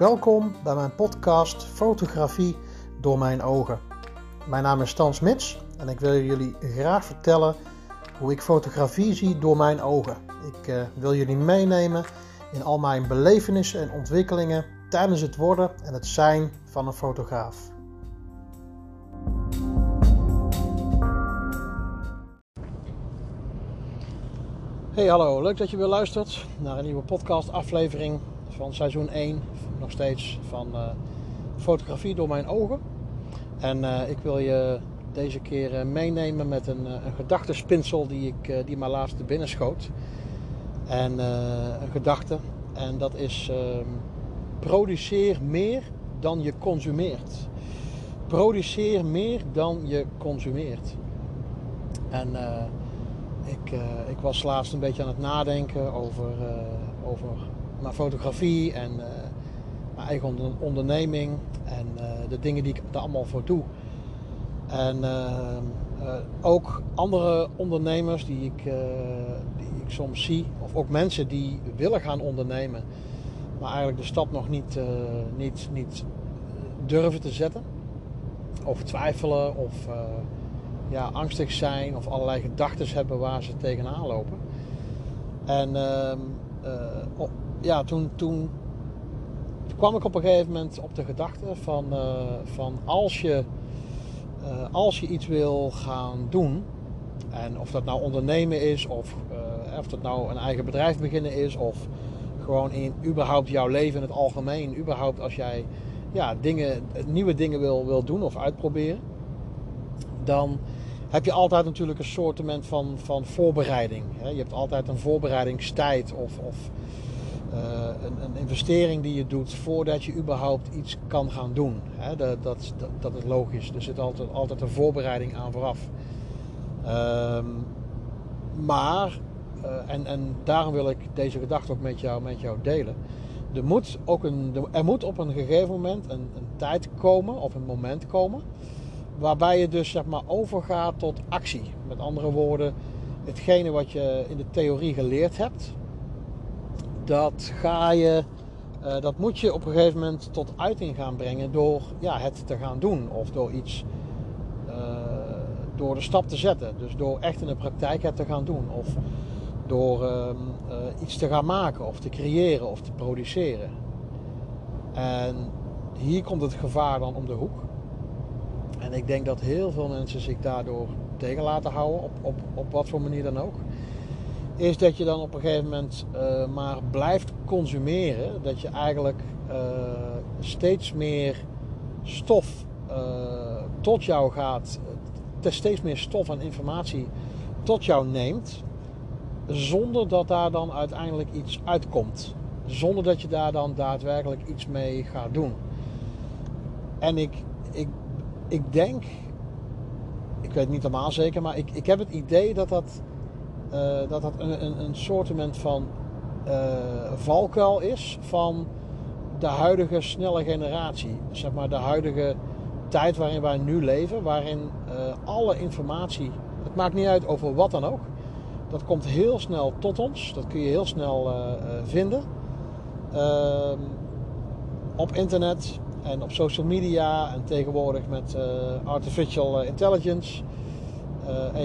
Welkom bij mijn podcast Fotografie door mijn ogen. Mijn naam is Stan Smits en ik wil jullie graag vertellen hoe ik fotografie zie door mijn ogen. Ik uh, wil jullie meenemen in al mijn belevenissen en ontwikkelingen tijdens het worden en het zijn van een fotograaf. Hey hallo, leuk dat je weer luistert naar een nieuwe podcast aflevering van seizoen 1, nog steeds van uh, fotografie door mijn ogen. En uh, ik wil je deze keer uh, meenemen met een, een gedachtespinsel die, ik, die mij laatst te binnen schoot. En een gedachte, en dat is ehm, produceer meer dan je consumeert. Produceer meer dan je consumeert. En ik, ik was laatst een beetje aan het nadenken over, over mijn fotografie en uh, mijn eigen onderneming en uh, de dingen die ik er allemaal voor doe. En uh, ook andere ondernemers die ik, die ik soms zie, of ook mensen die willen gaan ondernemen, maar eigenlijk de stap nog niet, niet, niet durven te zetten. Of twijfelen, of ja, angstig zijn, of allerlei gedachten hebben waar ze tegenaan lopen. En ehm, ja, toen, toen kwam ik op een gegeven moment op de gedachte van, uh, van als, je, uh, als je iets wil gaan doen, en of dat nou ondernemen is, of, uh, of dat nou een eigen bedrijf beginnen is, of gewoon in überhaupt jouw leven in het algemeen, überhaupt als jij ja, dingen, nieuwe dingen wil, wil doen of uitproberen, dan heb je altijd natuurlijk een soort van, van voorbereiding. Je hebt altijd een voorbereidingstijd of, of een, een, investering die je doet voordat je überhaupt iets kan gaan doen. Hè? Dat, dat, dat, is logisch. Er zit altijd, altijd een voorbereiding aan vooraf. Um, maar, uh, en, en daarom wil ik deze gedachte ook met jou, met jou delen. Er moet, ook een, er moet op een gegeven moment een, een tijd komen, of een moment komen, waarbij je dus zeg maar overgaat tot actie. Met andere woorden, hetgene wat je in de theorie geleerd hebt, dat ga je, uh, dat moet je op een gegeven moment tot uiting gaan brengen door ja, het te gaan doen of door iets, uh, door de stap te zetten. Dus door echt in de praktijk het te gaan doen of door uh, iets te gaan maken of te creëren of te produceren. En hier komt het gevaar dan om de hoek. En ik denk dat heel veel mensen zich daardoor tegen laten houden, op, op, op wat voor manier dan ook is dat je dan op een gegeven moment uh, maar blijft consumeren. Dat je eigenlijk uh, steeds meer stof uh, tot jou gaat, steeds meer stof en informatie tot jou neemt, zonder dat daar dan uiteindelijk iets uitkomt. Zonder dat je daar dan daadwerkelijk iets mee gaat doen. En ik, ik, ik denk, ik weet niet helemaal zeker, maar ik, ik heb het idee dat dat dat dat een, een, een soortement van uh, valkuil is van de huidige snelle generatie. Zeg maar de huidige tijd waarin wij nu leven, waarin uh, alle informatie, het maakt niet uit over wat dan ook, dat komt heel snel tot ons. Dat kun je heel snel vinden. Ehm, op internet en op social media en tegenwoordig met artificial intelligence,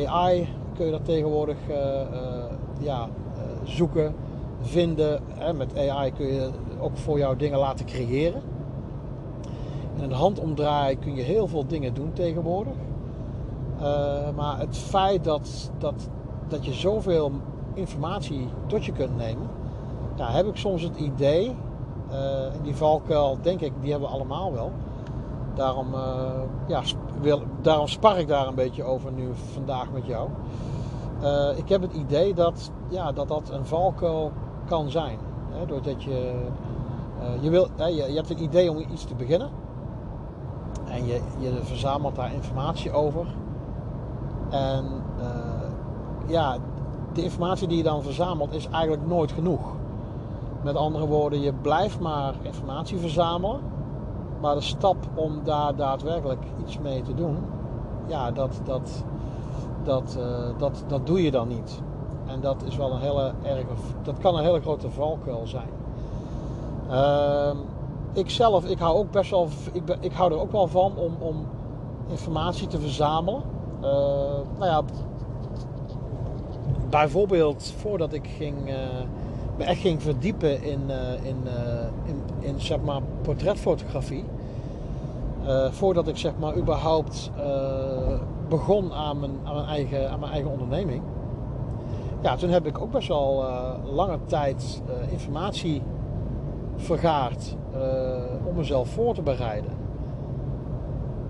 AI kun je dat tegenwoordig uh, uh, ja, uh, zoeken, vinden. Hè? Met AI kun je ook voor jou dingen laten creëren. En in de hand omdraaien kun je heel veel dingen doen tegenwoordig. maar het feit dat, dat, dat je zoveel informatie tot je kunt nemen, daar heb ik soms het idee, en die valkuil denk ik, die hebben we allemaal wel. Daarom, ja, wil, daarom spar ik daar een beetje over nu vandaag met jou. Uh, ik heb het idee dat, ja, dat dat een valkuil kan zijn. Hè, doordat je, uh, je, wil, hè, je, hebt een idee om iets te beginnen. En je, je verzamelt daar informatie over. En ja, de informatie die je dan verzamelt is eigenlijk nooit genoeg. Met andere woorden, je blijft maar informatie verzamelen. Maar de stap om daar daadwerkelijk iets mee te doen, ja, dat, dat, dat, uh, dat, dat doe je dan niet. En dat is wel een hele erge, dat kan een hele grote valkuil zijn. Uh, ik zelf, ik hou ook best wel, ik, ik hou er ook wel van om, om informatie te verzamelen. Uh, nou ja, bijvoorbeeld voordat ik ging, uh, me echt ging verdiepen in, uh, in, in, in, zeg maar portretfotografie. Voordat ik zeg maar überhaupt begon aan mijn, aan, mijn eigen, onderneming. Ja, toen heb ik ook best wel lange tijd informatie vergaard om mezelf voor te bereiden.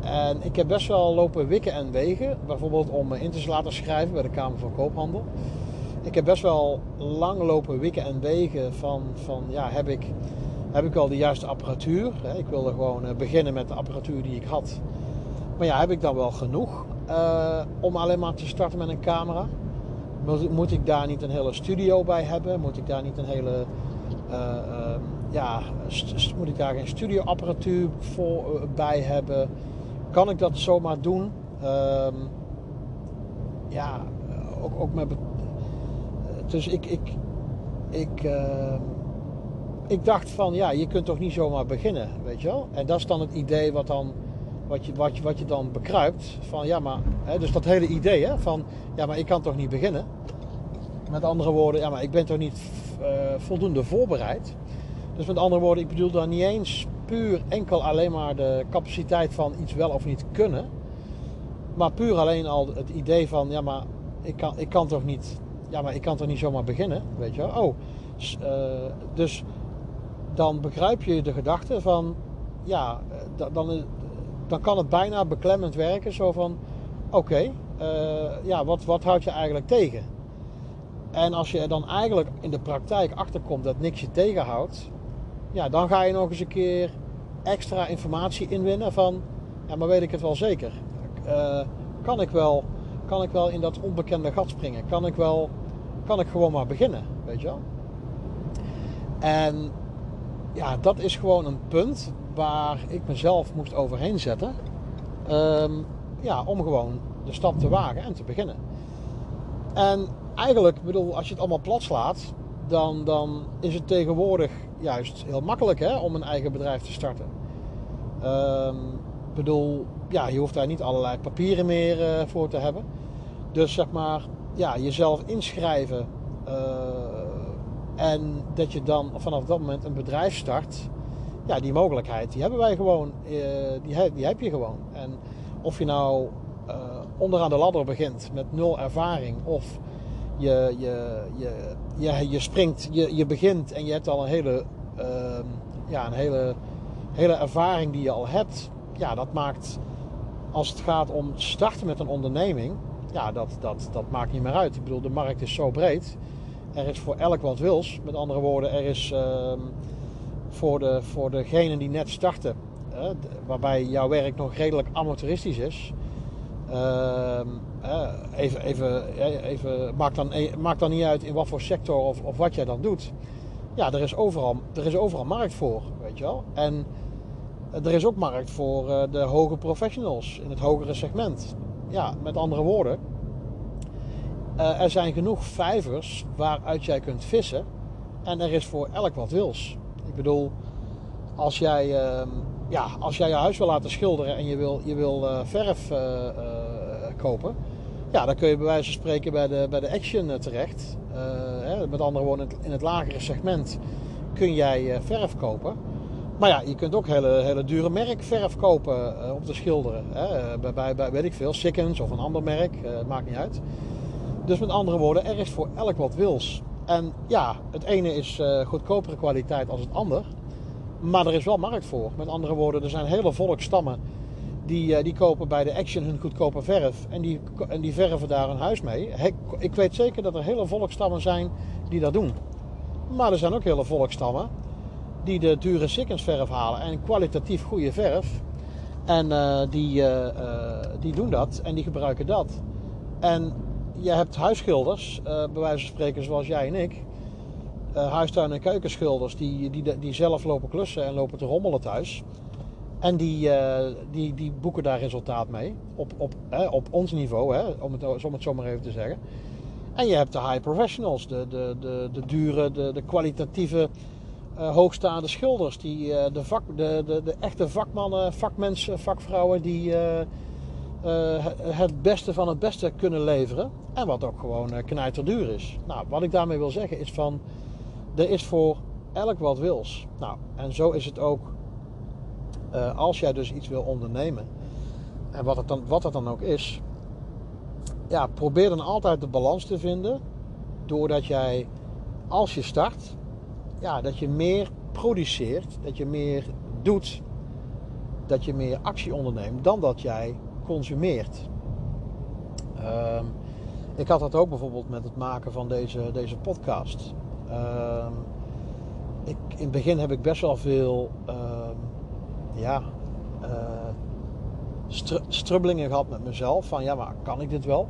En ik heb best wel lopen wikken en wegen. Bijvoorbeeld om in te laten schrijven bij de Kamer van Koophandel. Ik heb best wel lang lopen wikken en wegen van, van ja, heb ik, heb ik wel de juiste apparatuur? Ik wilde gewoon eh, beginnen met de apparatuur die ik had. Maar ja, heb ik dan wel genoeg uh, om alleen maar te starten met een camera? Moet ik daar niet een hele studio bij hebben? Moet ik daar niet een hele... Uh, ja, moet ik daar geen studioapparatuur voor bij hebben? kan ik dat zomaar doen? Um, ja, ook, ook met. Dus ik, ik, ik, uh, ik dacht van ja, je kunt toch niet zomaar beginnen, weet je wel? En dat is dan het idee wat, dan, wat, je, wat, je, wat je dan bekruipt. Van ja, maar. Hè, dus dat hele idee hè, van ja, maar ik kan toch niet beginnen? Met andere woorden, ja, maar ik ben toch niet uh, voldoende voorbereid? Dus met andere woorden, ik bedoel daar niet eens puur enkel alleen maar de capaciteit van iets wel of niet kunnen. Maar puur alleen al het idee van, ja maar ik kan, ik kan toch niet, ja maar ik kan toch niet zomaar beginnen, weet je wel. Oh, uh, dus dan begrijp je de gedachte van, ja, eh, dan, dan kan het bijna beklemmend werken. Zo van, oké, uh, ja, wat, wat houd je eigenlijk tegen? En als je er dan eigenlijk in de praktijk achterkomt dat niks je tegenhoudt, ja, dan ga je nog eens een keer extra informatie inwinnen van, ja, maar weet ik het wel zeker? Uh, kan, ik wel, kan ik wel in dat onbekende gat springen? Kan ik wel, kan ik gewoon maar beginnen, weet je wel? En ja, dat is gewoon een punt waar ik mezelf moest overheen zetten. Um, ja, om gewoon de stap te wagen en te beginnen. En eigenlijk, bedoel, als je het allemaal plat slaat, dan, dan is het tegenwoordig juist heel makkelijk hè, om een eigen bedrijf te starten. Um, bedoel, ja, je hoeft daar niet allerlei papieren meer uh, voor te hebben. Dus zeg maar, ja, jezelf inschrijven. Uh, en dat je dan vanaf dat moment een bedrijf start. Ja, die mogelijkheid, die hebben wij gewoon. Uh, die, die heb je gewoon. En of je nou onderaan de ladder begint met nul ervaring. Of je, je, je, je, je springt, je, je begint en je hebt al een hele, uh, ja, een hele, hele ervaring die je al hebt. Ja, dat maakt, als het gaat om starten met een onderneming, ja, dat, dat, dat maakt niet meer uit. Ik bedoel, de markt is zo breed. Er is voor elk wat wils. Met andere woorden, er is uh, voor, de, voor degenen die net starten, waarbij jouw werk nog redelijk amateuristisch is. Uh, even, even, even maakt, dan, maakt dan niet uit in wat voor sector of, of wat jij dan doet. Ja, er is, overal, er is overal markt voor, weet je wel. En er is ook markt voor eh, de hoge professionals in het hogere segment. Ja, met andere woorden, uh, er zijn genoeg vijvers waaruit jij kunt vissen. En er is voor elk wat wils. Ik bedoel, als jij, uh, ja, als jij je huis wil laten schilderen en je wil, je wil uh, verf kopen ja, dan kun je bij wijze van spreken bij de, bij de Action eh, terecht. Hè, met andere woorden, in het lagere segment kun jij verf kopen. Maar ja, je kunt ook hele, hele dure merk verf kopen om te schilderen. Hè. Bij, bij, bij, weet ik veel, Sikkens of een ander merk, maakt niet uit. Dus met andere woorden, er is voor elk wat wils. En ja, het ene is goedkopere kwaliteit als het ander. Maar er is wel markt voor. Met andere woorden, er zijn hele volkstammen die, uh, die kopen bij de Action hun goedkope verf en die, en die verven daar een huis mee. Ik weet zeker dat er hele volkstammen zijn die dat doen. Maar er zijn ook hele volkstammen die de dure Sikkens verf halen en kwalitatief goede verf. En uh, die, uh, die doen dat en die gebruiken dat. En je hebt huisschilders, bij wijze van spreken zoals jij en ik. huistuin- en keukenschilders die, die, die zelf lopen klussen en lopen te rommelen thuis. En die, uh, die, die boeken daar resultaat mee. Op, op, hè, op ons niveau, hè, om, het, om het zo maar even te zeggen. En je hebt de high professionals, de, de, de, de dure, de, de kwalitatieve uh, hoogstaande schilders, die, uh, de, vak, de, de, de, echte vakmannen, vakmensen, vakvrouwen die uh, het beste van het beste kunnen leveren. En wat ook gewoon knijterduur is. Nou, wat ik daarmee wil zeggen is van, er is voor elk wat wils. Nou, en zo is het ook als jij dus iets wil ondernemen. En wat het, dan, wat het dan ook is. Ja, probeer dan altijd de balans te vinden. Doordat jij, als je start, ja, dat je meer produceert, dat je meer doet, dat je meer actie onderneemt dan dat jij consumeert. Um, ik had dat ook bijvoorbeeld met het maken van deze, deze podcast. Um, ik, in het begin heb ik best wel veel um, ja, uh, strubbelingen gehad met mezelf. Van ja, maar kan ik dit wel?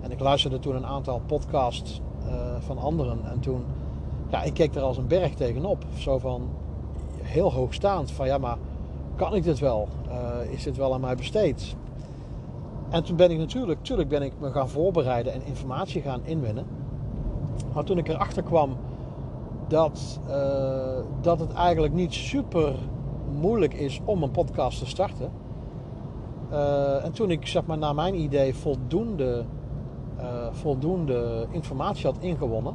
En ik luisterde toen een aantal podcasts uh, van anderen. En toen ja, ik keek er als een berg tegenop. Zo van heel hoogstaand. Van ja, maar kan ik dit wel? Uh, is dit wel aan mij besteed? En toen ben ik natuurlijk, natuurlijk ben ik me gaan voorbereiden en informatie gaan inwinnen. Maar toen ik erachter kwam dat, uh, dat het eigenlijk niet super moeilijk is om een podcast te starten. Uh, en toen ik zeg maar naar mijn idee voldoende, voldoende informatie had ingewonnen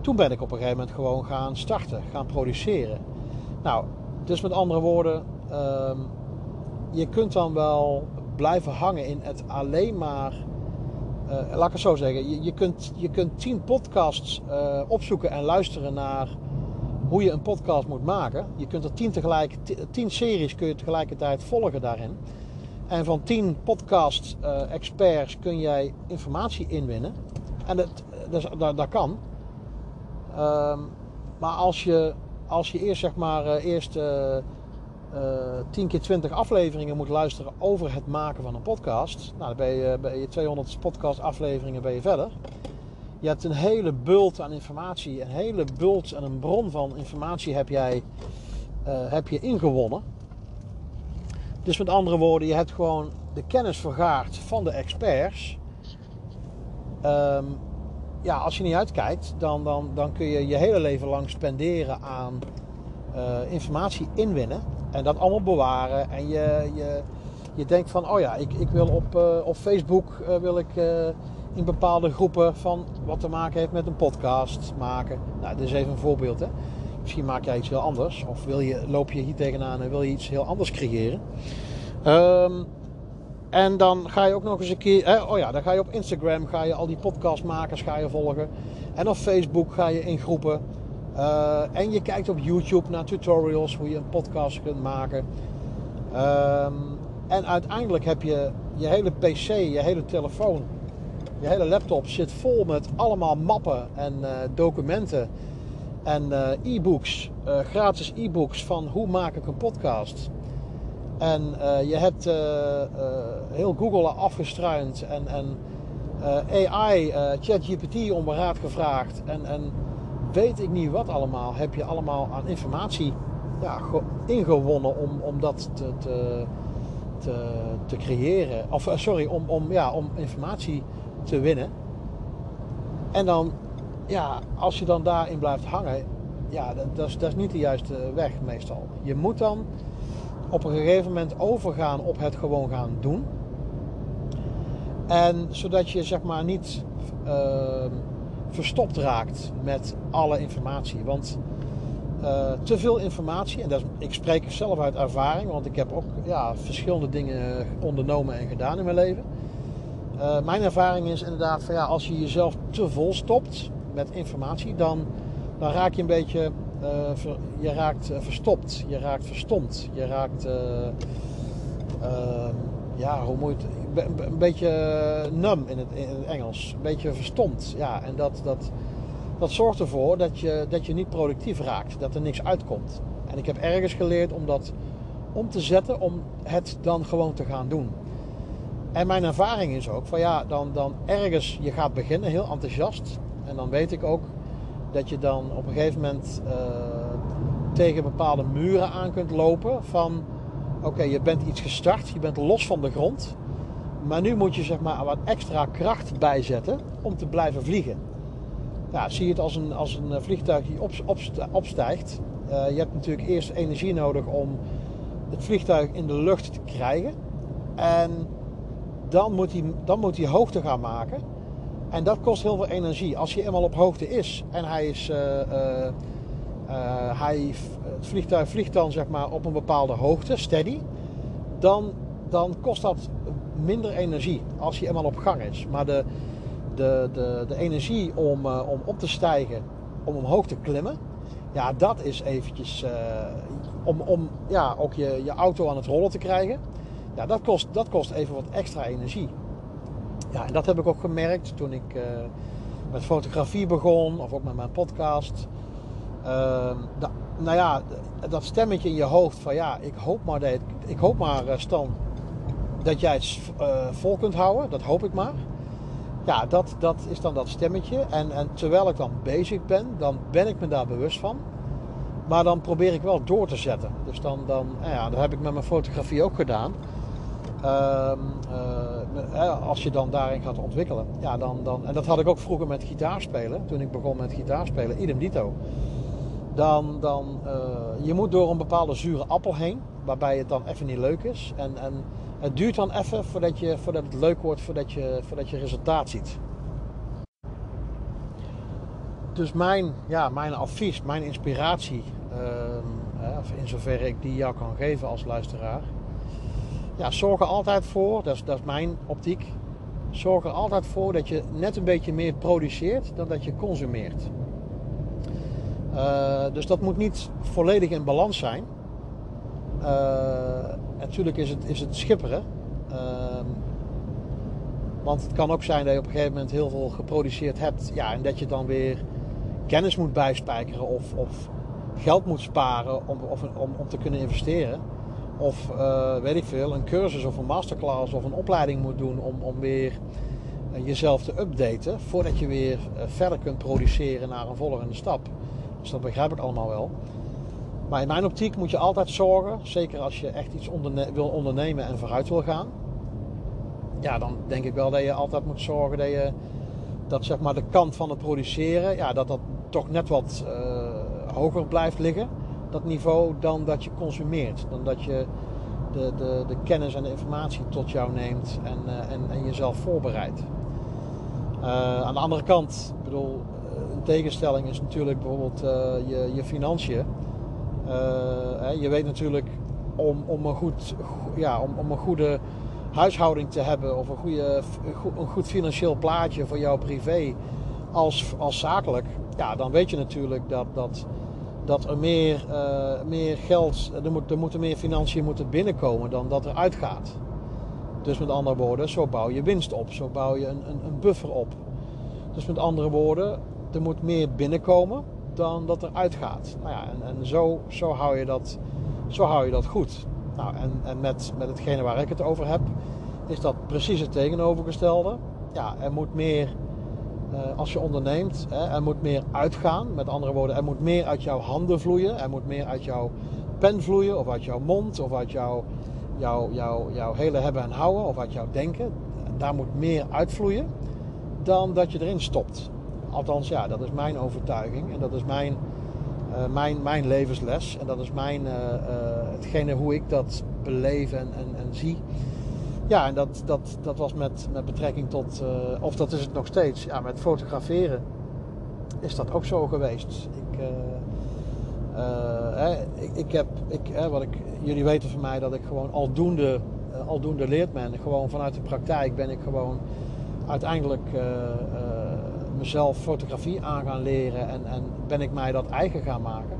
toen ben ik op een gegeven moment gewoon gaan starten, gaan produceren. Nou, dus met andere woorden, um, je kunt dan wel blijven hangen in het alleen maar. Uh, laat ik het zo zeggen. Je, je, kunt, je kunt tien podcasts uh, opzoeken en luisteren naar hoe je een podcast moet maken. Je kunt er tien, tegelijk, tien series kun je tegelijkertijd volgen daarin. En van tien podcast uh, experts kun jij informatie inwinnen. En dat, dat, dat, kan. Um, maar als je, als je eerst zeg maar eerst 10 keer 20 afleveringen moet luisteren over het maken van een podcast. Nou, dan ben je, ben je 200 podcast afleveringen ben je verder. Je hebt een hele bult aan informatie, een hele bult en een bron van informatie heb jij heb je ingewonnen. Dus met andere woorden, je hebt gewoon de kennis vergaard van de experts. Um, ja, als je niet uitkijkt, dan, dan, dan kun je je hele leven lang spenderen aan informatie inwinnen. En dat allemaal bewaren. En je, je, je denkt van, oh ja, ik, ik wil op, uh, op Facebook uh, wil ik, in bepaalde groepen van wat te maken heeft met een podcast maken. Nou, dit is even een voorbeeld. Hè. Misschien maak jij iets heel anders. Of wil je, loop je hier tegenaan en wil je iets heel anders creëren. Um, en dan ga je ook nog eens een keer, hè, oh ja, dan ga je op Instagram ga je al die podcastmakers ga je volgen. En op Facebook ga je in groepen. Uh, en je kijkt op YouTube naar tutorials hoe je een podcast kunt maken. Um, en uiteindelijk heb je je hele PC, je hele telefoon, je hele laptop zit vol met allemaal mappen en uh, documenten en uh, e-books, gratis e-books van hoe maak ik een podcast. En je hebt heel Google afgestruind en, en AI, ChatGPT om raad gevraagd. En, en weet ik niet wat allemaal, heb je allemaal aan informatie ja, ingewonnen om, om dat te, te, te, creëren. Of sorry, om, om, ja, om informatie te winnen. En dan, ja, als je dan daarin blijft hangen, ja, dat, dat, is, dat is niet de juiste weg meestal. Je moet dan op een gegeven moment overgaan op het gewoon gaan doen. En zodat je zeg maar niet uh, verstopt raakt met alle informatie. Want uh, te veel informatie, en dat is, ik spreek zelf uit ervaring, want ik heb ook ja, verschillende dingen ondernomen en gedaan in mijn leven. Uh, mijn ervaring is inderdaad van ja, als je jezelf te vol stopt met informatie, dan, dan raak je een beetje ver, je raakt verstopt, je raakt verstomd, je raakt, ja, hoe moet je het, een beetje num in het, in Engels, een beetje verstomd. Ja, en dat, dat, dat zorgt ervoor dat je, dat je niet productief raakt, dat er niks uitkomt. En ik heb ergens geleerd om dat om te zetten, om het dan gewoon te gaan doen. En mijn ervaring is ook van ja, dan, dan ergens, je gaat beginnen heel enthousiast. En dan weet ik ook, dat je dan op een gegeven moment uh, tegen bepaalde muren aan kunt lopen. Van oké, je bent iets gestart, je bent los van de grond. Maar nu moet je zeg maar wat extra kracht bijzetten om te blijven vliegen. ja, zie het als een, als een vliegtuig die op, op, opstijgt. je hebt natuurlijk eerst energie nodig om het vliegtuig in de lucht te krijgen. En dan moet hij, dan moet hij hoogte gaan maken. En dat kost heel veel energie. Als je eenmaal op hoogte is en hij is, uh, hij, het vliegtuig vliegt dan zeg maar op een bepaalde hoogte, steady, dan, dan kost dat minder energie als hij eenmaal op gang is. Maar de, de, de, de energie om, om op te stijgen, om omhoog te klimmen, ja, dat is eventjes om, om ja, ook je, je auto aan het rollen te krijgen. Ja, dat kost, dat kost even wat extra energie. Ja, en dat heb ik ook gemerkt toen ik uh, met fotografie begon, of ook met mijn podcast. Uh, nou ja, dat stemmetje in je hoofd van ja, ik hoop maar, dat, ik hoop maar Stan, dat jij het uh, vol kunt houden. Dat hoop ik maar. Ja, dat, dat is dan dat stemmetje. En, en terwijl ik dan bezig ben, dan ben ik me daar bewust van. Maar dan probeer ik wel door te zetten. Dus dan, dan nou ja, dat heb ik met mijn fotografie ook gedaan. Ehm, uh, als je dan daarin gaat ontwikkelen. Ja, dan, dan, en dat had ik ook vroeger met gitaarspelen. Toen ik begon met gitaarspelen, idem dito. Dan, dan je moet door een bepaalde zure appel heen. Waarbij het dan even niet leuk is. En, en het duurt dan even voordat, je, voordat het leuk wordt, voordat je, voordat je resultaat ziet. Dus mijn, ja, mijn advies, mijn inspiratie, uh, in zoverre ik die jou kan geven als luisteraar ja, zorg er altijd voor, dat is, dat mijn optiek, zorg er altijd voor dat je net een beetje meer produceert dan dat je consumeert. Uh, dus dat moet niet volledig in balans zijn. Uh, natuurlijk is het, is het schipperen. Uh, want het kan ook zijn dat je op een gegeven moment heel veel geproduceerd hebt. Ja, en dat je dan weer kennis moet bijspijkeren of, of geld moet sparen om, of, om, om te kunnen investeren. Of uh, weet ik veel, een cursus of een masterclass of een opleiding moet doen om, om weer uh, jezelf te updaten. Voordat je weer uh, verder kunt produceren naar een volgende stap. Dus dat begrijp ik allemaal wel. Maar in mijn optiek moet je altijd zorgen, zeker als je echt iets wil ondernemen en vooruit wil gaan. Ja, dan denk ik wel dat je altijd moet zorgen dat je dat zeg maar de kant van het produceren, ja, dat dat toch net wat hoger blijft liggen dat niveau dan dat je consumeert. Dan dat je de, de, de kennis en de informatie tot jou neemt en, uh, en, en jezelf voorbereidt. Uh, aan de andere kant, ik bedoel, eh, een tegenstelling is natuurlijk bijvoorbeeld je, je financiën. Hè, je weet natuurlijk om, om, een goed, ja, om, om een goede huishouding te hebben of een, goede, een goed financieel plaatje voor jouw privé als, als zakelijk, ja, dan weet je natuurlijk dat, dat dat er meer, uh, meer geld, er, moet, er moeten meer financiën moeten binnenkomen dan dat er uitgaat. Dus met andere woorden, zo bouw je winst op, zo bouw je een, een, een buffer op. Dus met andere woorden, er moet meer binnenkomen dan dat er uitgaat. Nou ja, en, en zo, zo, hou je dat, zo hou je dat goed. Nou, en en met, met hetgene waar ik het over heb, is dat precies het tegenovergestelde. Ja, er moet meer uh, als je onderneemt, hè, er moet meer uitgaan. Met andere woorden, er moet meer uit jouw handen vloeien. Er moet meer uit jouw pen vloeien, of uit jouw mond, of uit jouw, jouw, jouw, jouw hele hebben en houden, of uit jouw denken. Daar moet meer uitvloeien dan dat je erin stopt. Althans, ja, dat is mijn overtuiging en dat is mijn, uh, mijn, mijn levensles. En dat is mijn, uh, hetgene hoe ik dat beleef en, en, en zie. Ja, en dat, dat, dat was met, met betrekking tot, of dat is het nog steeds, ja, met fotograferen is dat ook zo geweest. Ik, ik, ik, heb, ik, wat ik, jullie weten van mij dat ik gewoon aldoende, aldoende leert men. Gewoon vanuit de praktijk ben ik gewoon uiteindelijk mezelf fotografie aan gaan leren en, en ben ik mij dat eigen gaan maken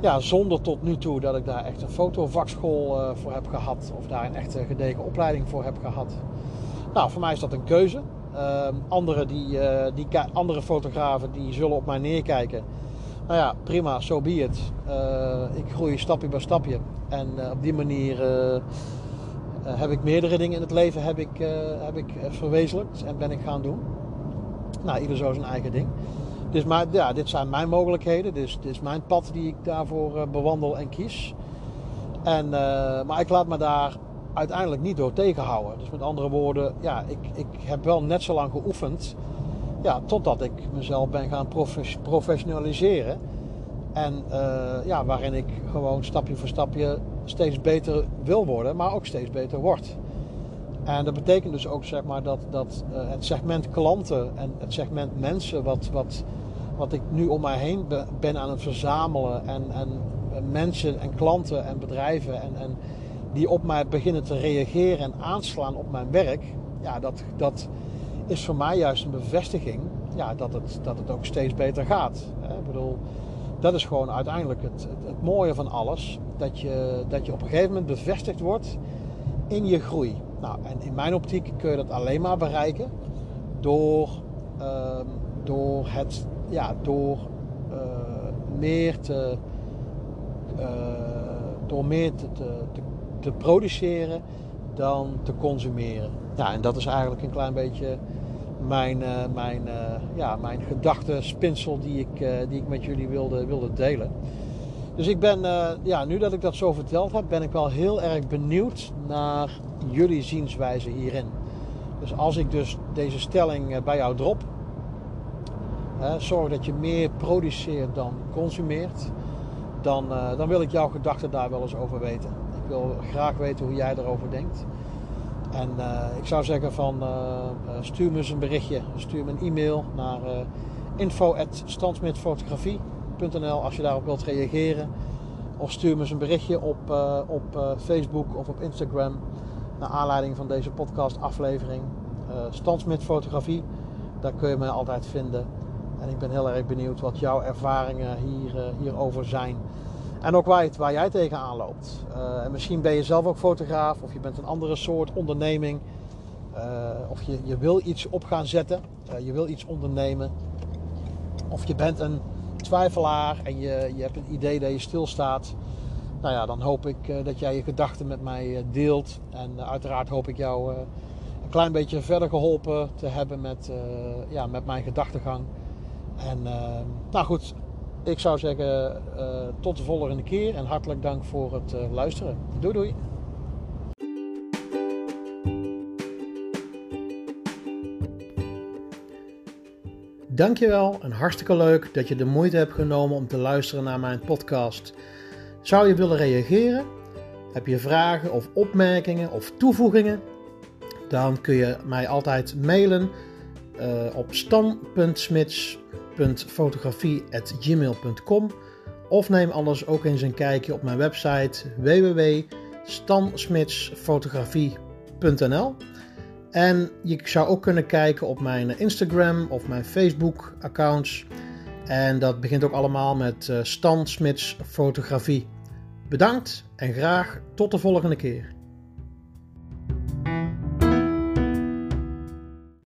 ja, zonder tot nu toe dat ik daar echt een fotovakschool uh, voor heb gehad. Of daar een echte gedegen opleiding voor heb gehad. Nou, voor mij is dat een keuze. Uh, andere, die, uh, die, andere fotografen die zullen op mij neerkijken. Nou ja, prima, zo so be. Eh, ik groei stapje bij stapje. En op die manier heb ik meerdere dingen in het leven heb ik, heb ik verwezenlijkt en ben ik gaan doen. Nou, ieder zo zijn eigen ding. Dus maar, ja, dit zijn mijn mogelijkheden. Dus dit is mijn pad die ik daarvoor uh, bewandel en kies. En, uh, maar ik laat me daar uiteindelijk niet door tegenhouden. Dus met andere woorden, ja, ik, ik heb wel net zo lang geoefend Ja, totdat ik mezelf ben gaan professionaliseren. En ja, waarin ik gewoon stapje voor stapje steeds beter wil worden, maar ook steeds beter wordt. En dat betekent dus ook zeg maar, dat, dat het segment klanten en het segment mensen wat, wat, wat ik nu om mij heen ben aan het verzamelen en, en mensen en klanten en bedrijven en, en die op mij beginnen te reageren en aanslaan op mijn werk, ja, dat, dat is voor mij juist een bevestiging ja, dat, het, dat het ook steeds beter gaat. Bedoel, dat is gewoon uiteindelijk het, het, mooie van alles. Dat je, dat je op een gegeven moment bevestigd wordt in je groei. Nou, en in mijn optiek kun je dat alleen maar bereiken door, uh, door, het, ja, door uh, meer te. Uh, door meer te, te, produceren dan te consumeren. Ja, en dat is eigenlijk een klein beetje mijn, uh, mijn, ja, mijn gedachtenspinsel die ik, die ik met jullie wilde, wilde delen. Dus ik ben, ja, nu dat ik dat zo verteld heb, ben ik wel heel erg benieuwd naar jullie zienswijze hierin. Dus als ik dus deze stelling bij jou drop, zorg dat je meer produceert dan consumeert, dan, dan wil ik jouw gedachten daar wel eens over weten wil graag weten hoe jij erover denkt. En ik zou zeggen van stuur me eens een berichtje. Stuur me een e-mail naar uh, als je daarop wilt reageren. Of stuur me eens een berichtje op, op Facebook of op Instagram. Naar aanleiding van deze podcast aflevering. Uh, Fotografie. Daar kun je me altijd vinden. En ik ben heel erg benieuwd wat jouw ervaringen hier, hierover zijn. En ook waar, waar jij tegenaan loopt. En misschien ben je zelf ook fotograaf of je bent een andere soort onderneming. Of je, je wil iets op gaan zetten. Uh, je wil iets ondernemen. Of je bent een twijfelaar en je, je hebt een idee dat je stilstaat. Nou ja, dan hoop ik dat jij je gedachten met mij deelt. En uiteraard hoop ik jou een klein beetje verder geholpen te hebben met, ja, met mijn gedachtegang. En nou goed, ik zou zeggen tot de volgende keer en hartelijk dank voor het luisteren. Doei doei. Dankjewel en hartstikke leuk dat je de moeite hebt genomen om te luisteren naar mijn podcast. Zou je willen reageren? Heb je vragen of opmerkingen of toevoegingen? Dan kun je mij altijd mailen uh, op stam.smits fotografie.gmail.com of neem anders ook eens een kijkje op mijn website www.stansmitsfotografie.nl En je zou ook kunnen kijken op mijn Instagram of mijn Facebook accounts. En dat begint ook allemaal met uh, Stan Smits Fotografie. Bedankt en graag tot de volgende keer.